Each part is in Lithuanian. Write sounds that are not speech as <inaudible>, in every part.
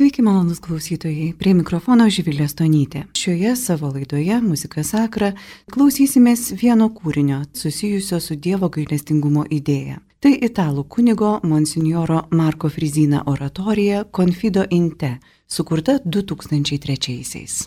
Sveiki, malonus klausytojai. Prie mikrofono Živilė Stonytė. Šioje savo laidoje Muzika Sakra klausysimės vieno kūrinio susijusio su Dievo gailestingumo idėja. Tai italų kunigo Monsignoro Marko Frizina oratorija Confido in te, sukurta 2003-aisiais.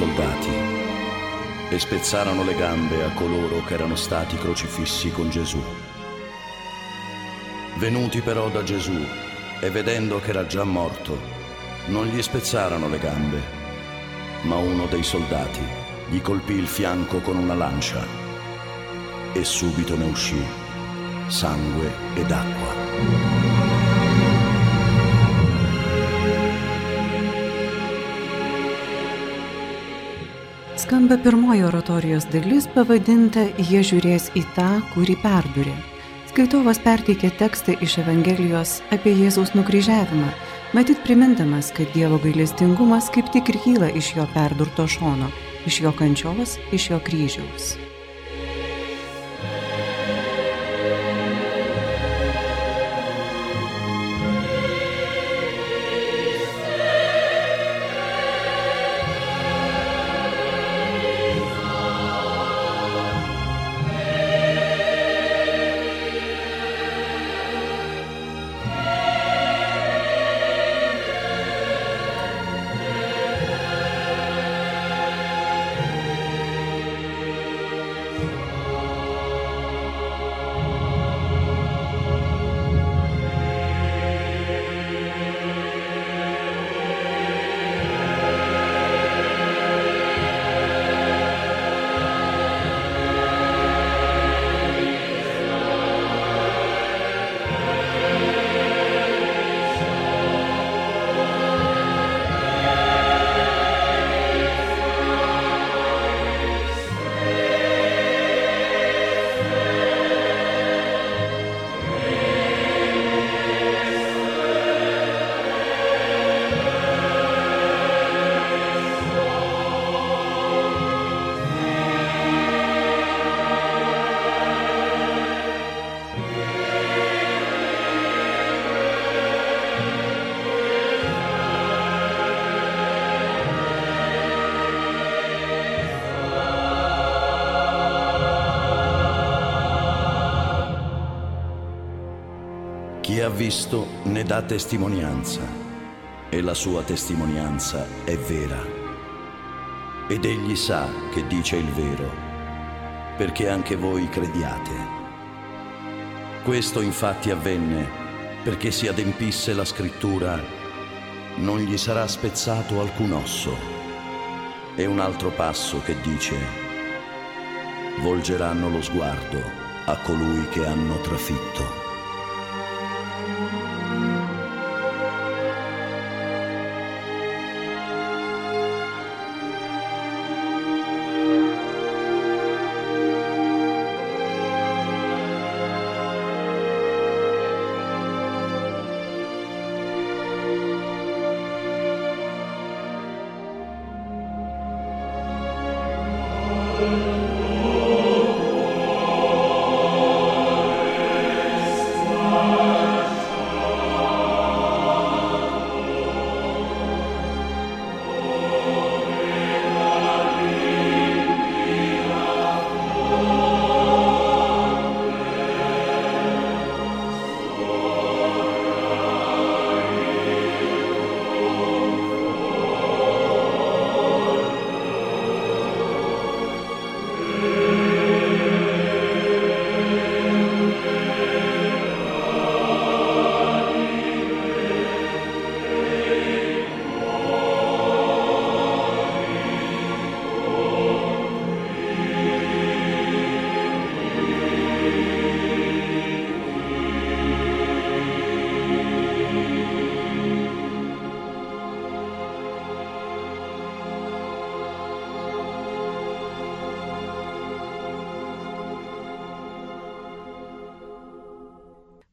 Soldati e spezzarono le gambe a coloro che erano stati crocifissi con Gesù. Venuti però da Gesù e vedendo che era già morto, non gli spezzarono le gambe, ma uno dei soldati gli colpì il fianco con una lancia e subito ne uscì sangue ed acqua. Skamba pirmoji oratorijos dalis pavadinta Jie žiūrės į tą, kurį perdurė. Skaitovas perteikė tekstą iš Evangelijos apie Jėzaus nukryžiavimą, matyt primindamas, kad Dievo gailestingumas kaip tik ir kyla iš jo perdurto šono, iš jo kančios, iš jo kryžiaus. Visto ne dà testimonianza e la sua testimonianza è vera. Ed egli sa che dice il vero, perché anche voi crediate. Questo infatti avvenne perché si adempisse la scrittura, non gli sarà spezzato alcun osso. E un altro passo che dice, volgeranno lo sguardo a colui che hanno trafitto.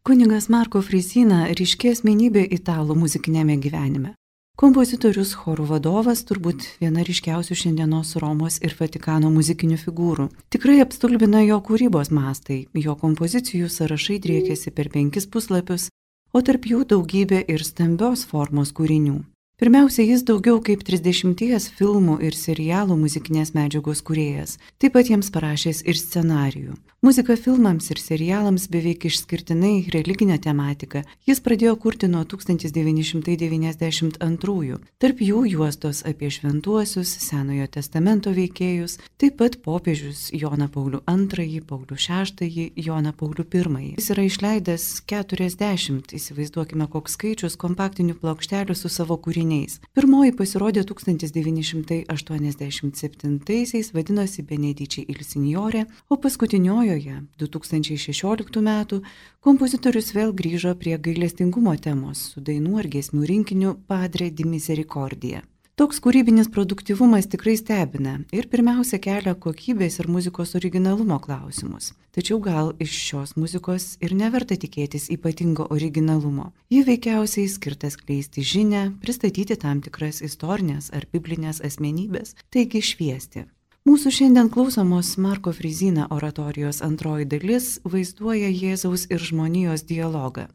Kunigas Marko Frizina ryškė asmenybė italų muzikinėme gyvenime. Kompozitorius, chorų vadovas, turbūt viena ryškiausių šiandienos Romos ir Vatikano muzikinių figūrų. Tikrai apstulbina jo kūrybos mastai, jo kompozicijų sąrašai driekėsi per penkis puslapius, o tarp jų daugybė ir stambios formos kūrinių. Pirmiausia, jis daugiau kaip 30 filmų ir serialų muzikinės medžiagos kūrėjas, taip pat jiems parašęs ir scenarijų. Muzika filmams ir serialams beveik išskirtinai religinę tematiką jis pradėjo kurti nuo 1992, tarp jų juostos apie šventuosius, Senojo testamento veikėjus, taip pat popiežius Joną Paulių II, Paulių VI, Joną Paulių I. Jis yra išleidęs 40, įsivaizduokime koks skaičius, kompaktinių plokštelių su savo kūriniu kūriniais. Pirmoji pasirodė 1987-aisiais, vadinosi Benedičiai il Signore, o paskutiniojoje 2016 metų kompozitorius vėl grįžo prie gailestingumo temos su dainų ar giesmių rinkiniu Padre di Misericordia. Toks kūrybinis produktivumas tikrai stebina ir pirmiausia kelia kokybės ir muzikos originalumo klausimus. Tačiau gal iš šios muzikos ir neverta tikėtis ypatingo originalumo. Ji veikiausiai skirtas kleisti žinę, pristatyti tam tikras istorinės ar biblinės asmenybės, taigi šviesti. Mūsų šiandien klausomos Marko Frizina oratorijos antroji dalis vaizduoja Jėzaus ir žmonijos dialogą.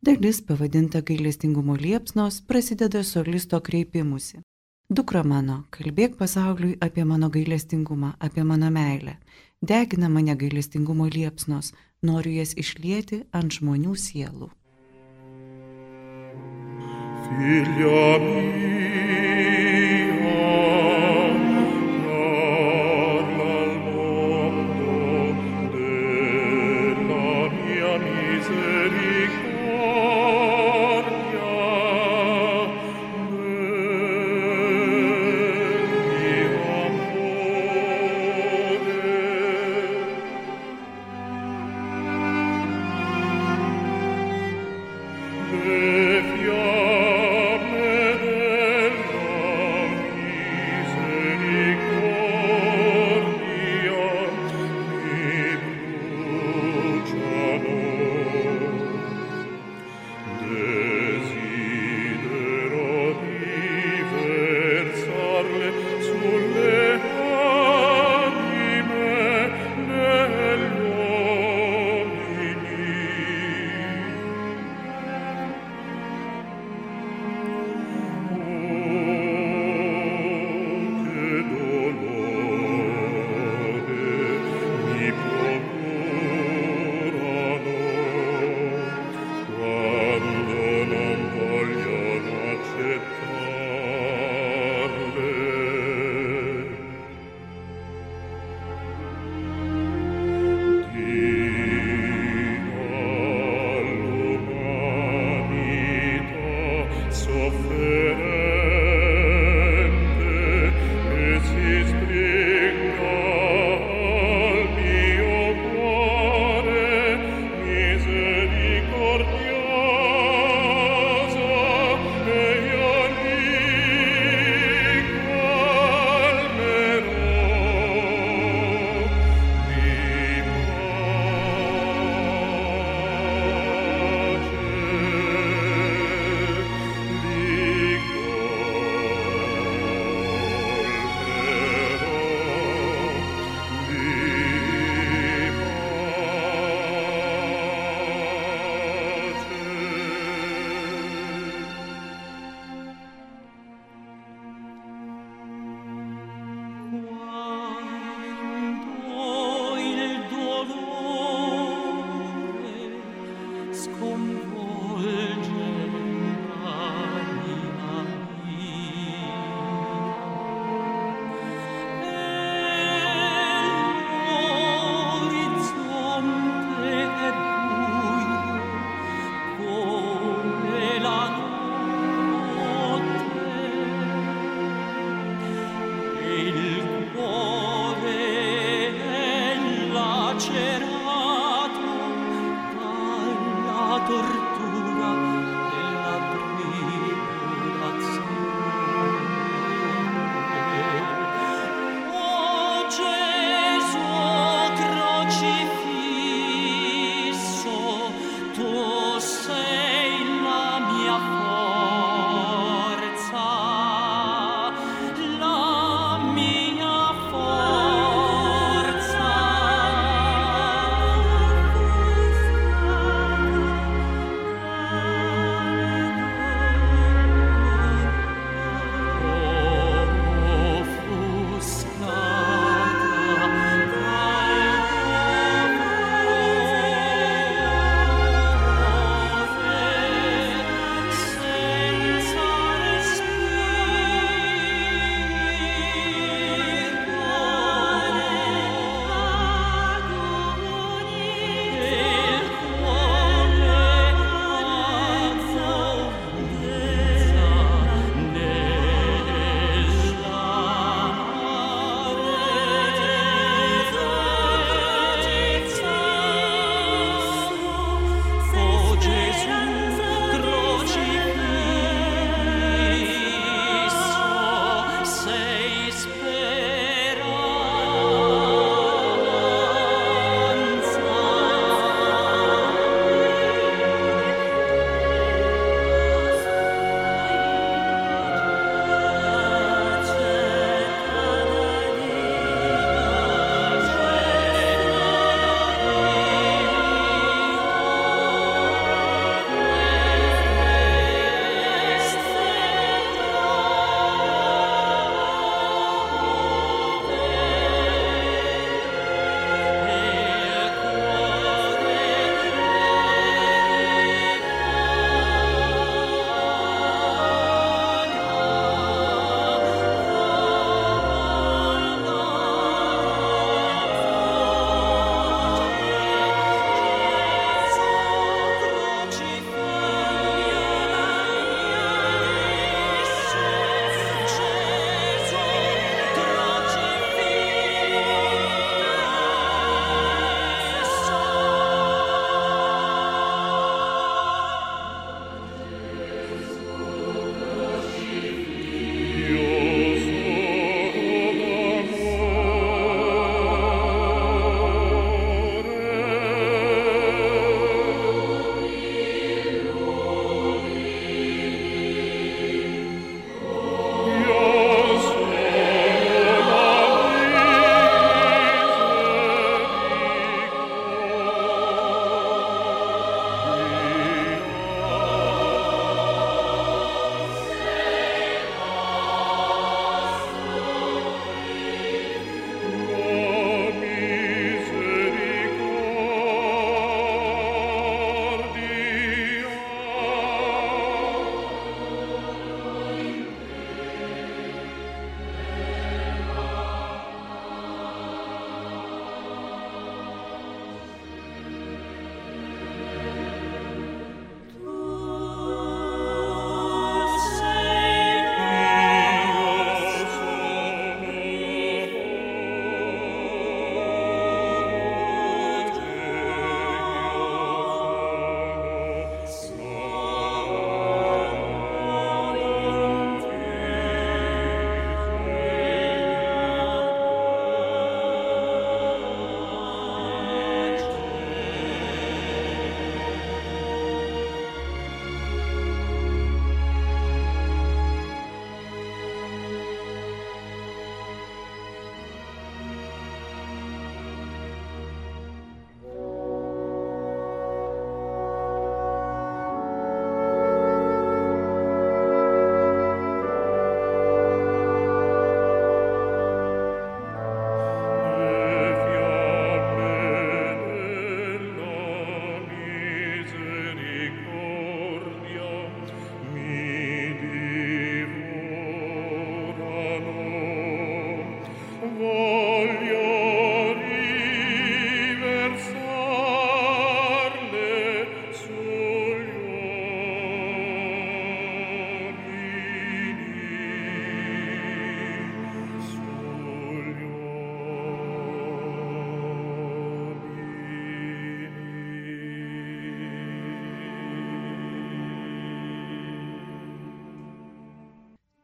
Dalis pavadinta gailestingumo liepsnos prasideda solisto kreipimusi. Dukra mano, kalbėk pasauliui apie mano gailestingumą, apie mano meilę. Degina mane gailestingumo liepsnos, noriu jas išlieti ant žmonių sielų. Filia mia.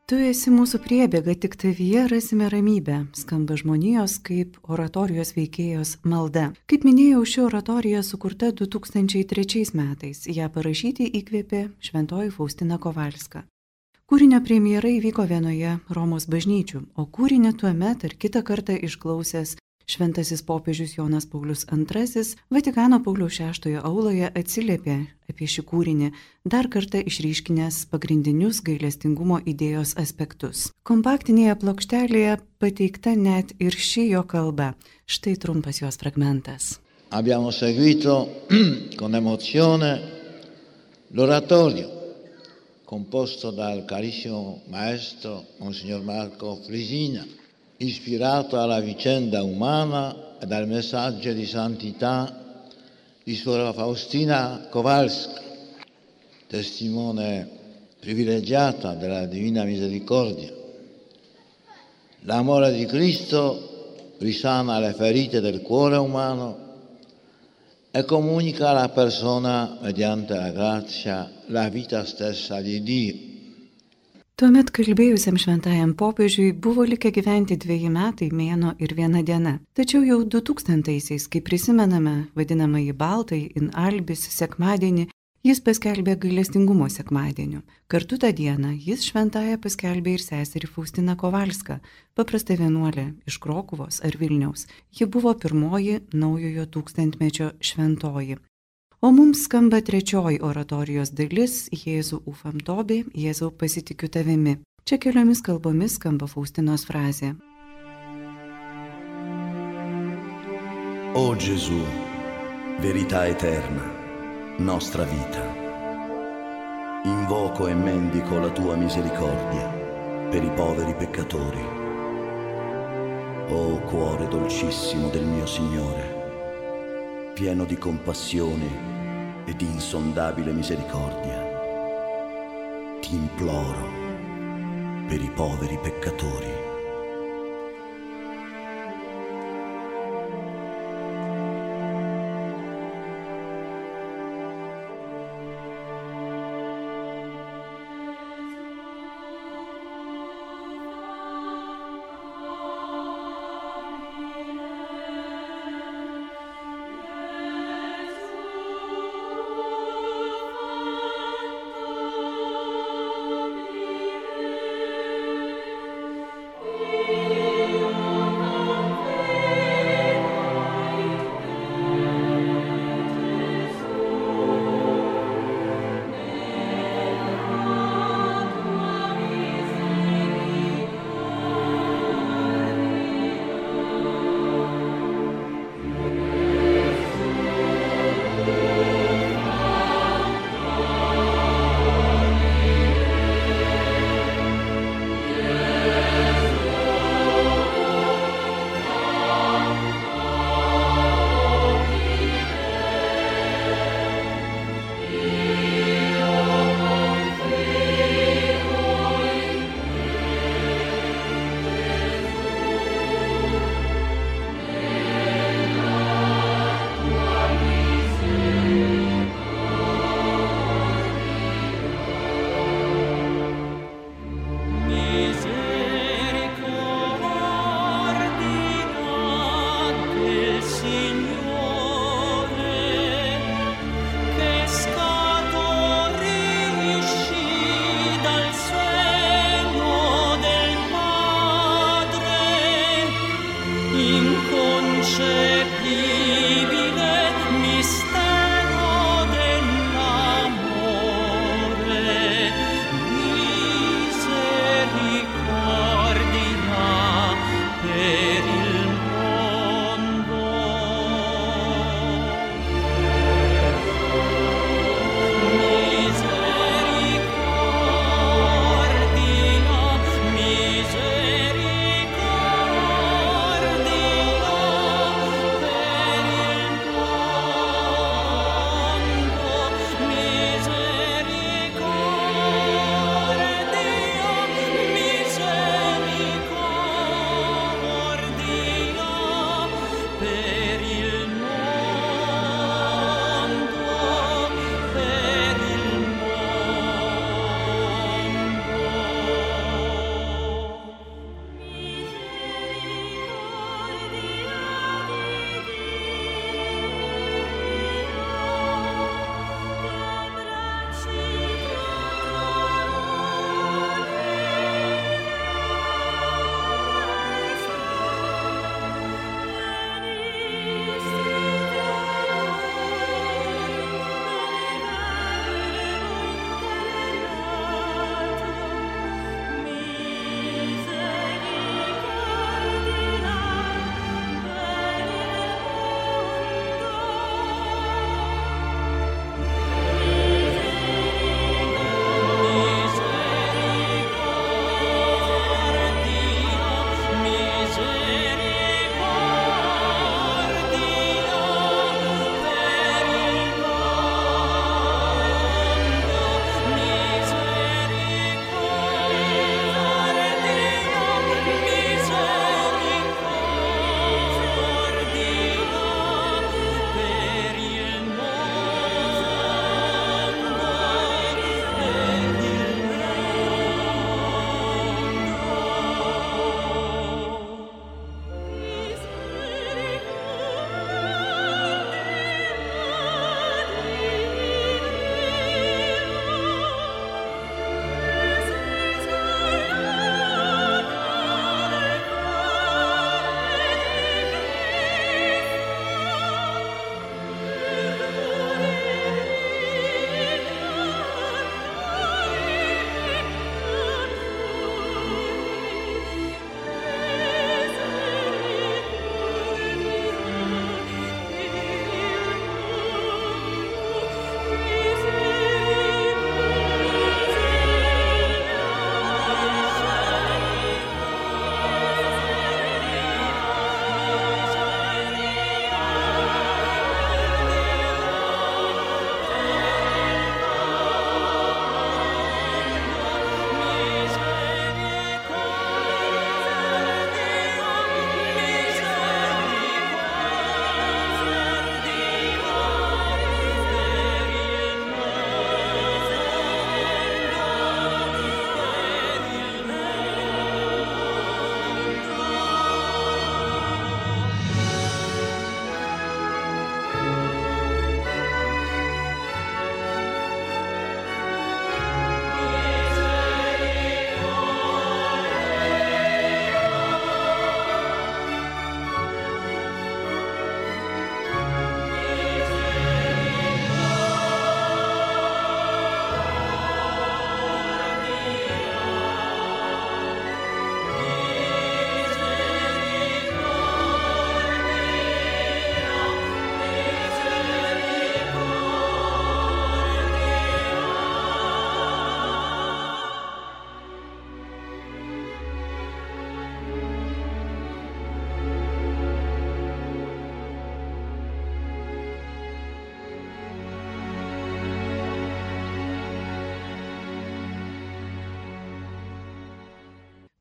Tu esi mūsų priebėga, tik tavyje rasime ramybę, skamba žmonijos kaip oratorijos veikėjos malda. Kaip minėjau, ši oratorija sukurta 2003 metais, ją parašyti įkvėpė šventoji Faustina Kovalska. Kūrinio premjera įvyko vienoje Romos bažnyčių, o kūrinį tuo metu ir kitą kartą išklausęs Šventasis popiežius Jonas Paulius II Vatikano Pauliaus VI auloje atsiliepė apie šį kūrinį, dar kartą išryškinęs pagrindinius gailestingumo idėjos aspektus. Kompaktinėje plokštelėje pateikta net ir ši jo kalba. Štai trumpas jos fragmentas. Abbiamo seguito <clears throat> con emozione l'oratorio composto dal carissimo maestro Monsignor Marco Frisina ispirato alla vicenda umana e dal messaggio di santità di Suora Faustina Kowalska, testimone privilegiata della Divina Misericordia. L'amore di Cristo risana le ferite del cuore umano e comunica alla persona, mediante la grazia, la vita stessa di Dio. Tuomet kalbėjusiam šventajam popiežiui buvo likę gyventi dviejį metai, mėno ir viena diena. Tačiau jau 2000-aisiais, kai prisimename vadinamąjį Baltąjį in Albis sekmadienį, jis paskelbė gailestingumo sekmadieniu. Kartu tą dieną jis šventąją paskelbė ir seserį Faustiną Kovalską, paprastą vienuolę iš Krokuvos ar Vilniaus. Ji buvo pirmoji naujojo tūkstantmečio šventoji. O mums skamba trečioji oratorijos dalis Jėzų ufam tobė, Jėzau pasitikiu tavimi. Čia keliomis kalbomis skamba Faustinos frazė. O Gesù, verità eterna, nostra vita, invoco e mendico la tua misericordia per i poveri peccatori. O cuore dolcissimo del mio Signore, pieno di compassione e di insondabile misericordia. Ti imploro per i poveri peccatori.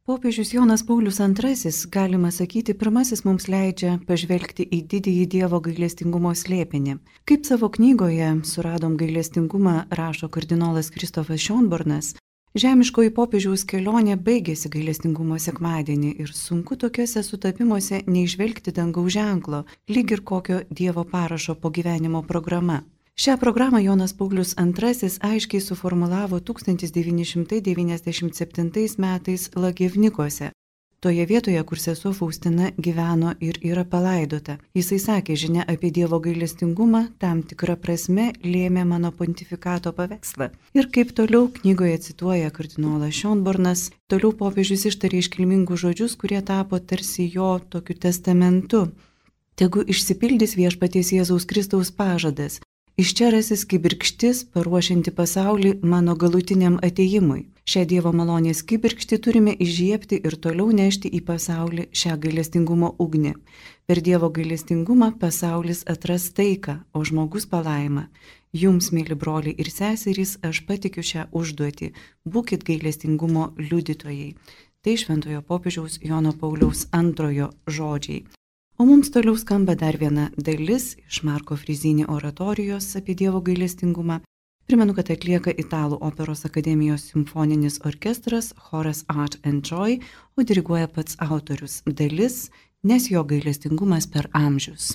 Popiežius Jonas Paulius II, galima sakyti, pirmasis mums leidžia pažvelgti į didįjį Dievo gailestingumo slėpinį. Kaip savo knygoje Suradom gailestingumą rašo kardinolas Kristofas Šionbornas, žemiškoji popiežiaus kelionė baigėsi gailestingumo sekmadienį ir sunku tokiuose sutapimuose neižvelgti dangaus ženklo, lyg ir kokio Dievo parašo po gyvenimo programa. Šią programą Jonas Paulius II aiškiai suformulavo 1997 metais Lagevnikose, toje vietoje, kur sesuo Faustina gyveno ir yra palaidota. Jisai sakė, žinia apie Dievo gailestingumą tam tikrą prasme lėmė mano pontifikato paveikslą. Ir kaip toliau knygoje cituoja kardinolas Šionbornas, toliau popiežius ištarė iškilmingus žodžius, kurie tapo tarsi jo tokiu testamentu. Tegu išsipildys viešpaties Jėzaus Kristaus pažadas Iš čia rasis kibirkštis, paruošianti pasaulį mano galutiniam ateimui. Šią Dievo malonės kibirkštį turime įžiepti ir toliau nešti į pasaulį šią gailestingumo ugnį. Per Dievo gailestingumą pasaulis atras taiką, o žmogus palaima. Jums, mėly broliai ir seserys, aš patikiu šią užduotį. Būkite gailestingumo liudytojai. Tai šventojo popiežiaus Jono Pauliaus antrojo žodžiai. O mums toliau skamba dar viena dalis iš Marko Frizinį oratorijos apie Dievo gailestingumą. Primenu, kad atlieka Italų operos akademijos simfoninis orkestras Horas Art and Joy, o diriguoja pats autorius dalis, nes jo gailestingumas per amžius.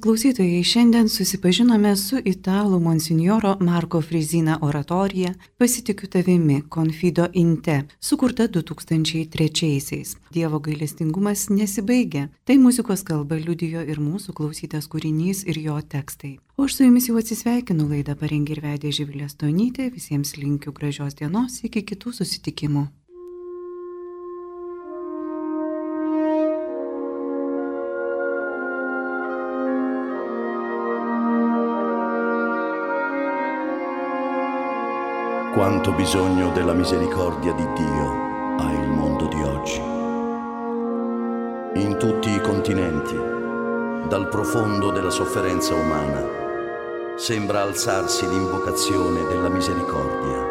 Klausytojai, šiandien susipažinome su italų monsinjoro Marko Frizina oratorija Pasitikiu tavimi, Confido Inte, sukurta 2003-aisiais. Dievo gailestingumas nesibaigia. Tai muzikos kalba liudijo ir mūsų klausytas kūrinys ir jo tekstai. O aš su jumis jau atsisveikinu laidą parengė ir vedė Živilės Tonytė. Visiems linkiu gražios dienos, iki kitų susitikimų. Quanto bisogno della misericordia di Dio ha il mondo di oggi. In tutti i continenti, dal profondo della sofferenza umana, sembra alzarsi l'invocazione della misericordia.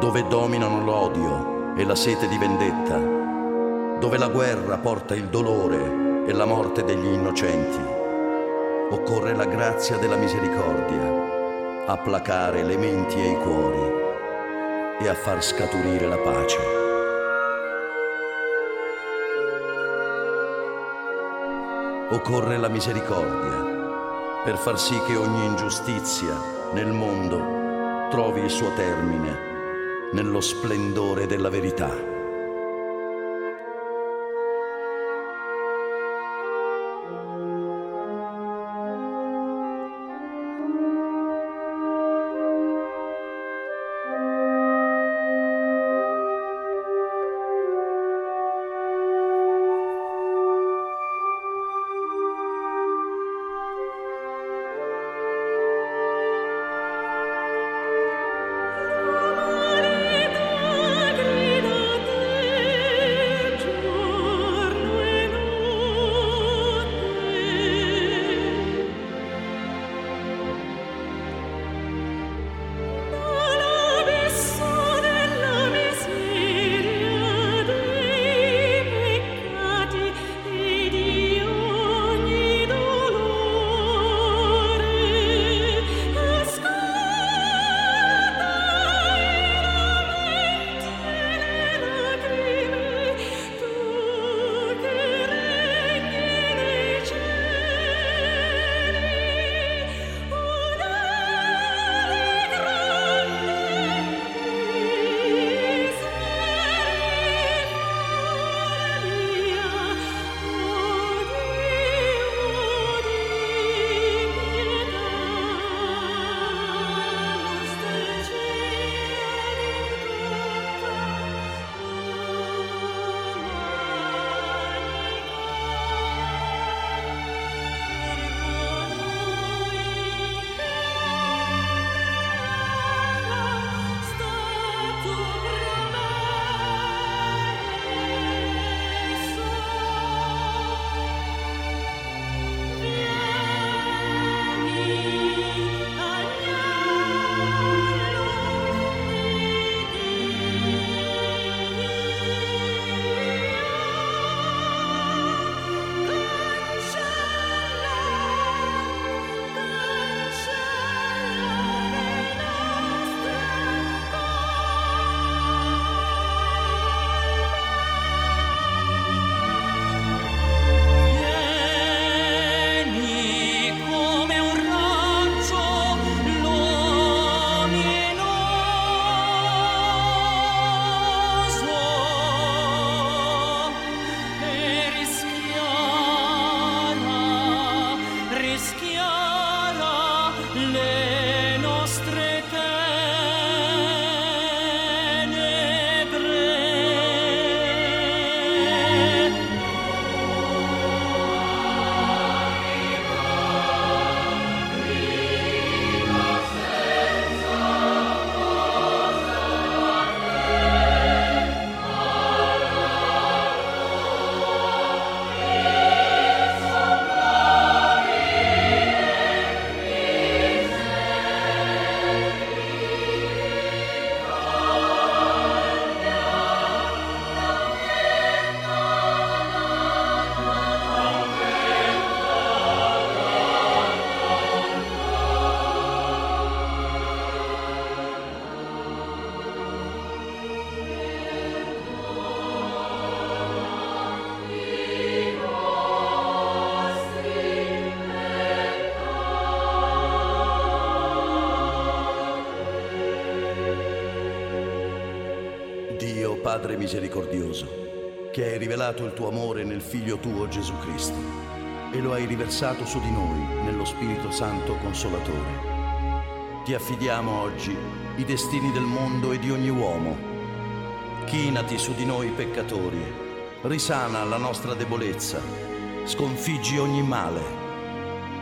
Dove dominano l'odio e la sete di vendetta, dove la guerra porta il dolore e la morte degli innocenti, occorre la grazia della misericordia a placare le menti e i cuori e a far scaturire la pace. Occorre la misericordia per far sì che ogni ingiustizia nel mondo trovi il suo termine nello splendore della verità. Padre misericordioso, che hai rivelato il tuo amore nel Figlio tuo Gesù Cristo e lo hai riversato su di noi nello Spirito Santo Consolatore. Ti affidiamo oggi i destini del mondo e di ogni uomo. Chinati su di noi peccatori, risana la nostra debolezza, sconfiggi ogni male.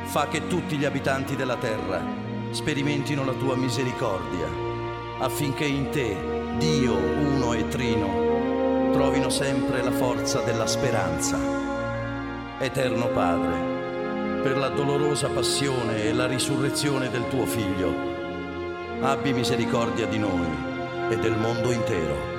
Fa che tutti gli abitanti della terra sperimentino la tua misericordia, affinché in te, Dio uno e trino, trovino sempre la forza della speranza. Eterno Padre, per la dolorosa passione e la risurrezione del tuo Figlio, abbi misericordia di noi e del mondo intero.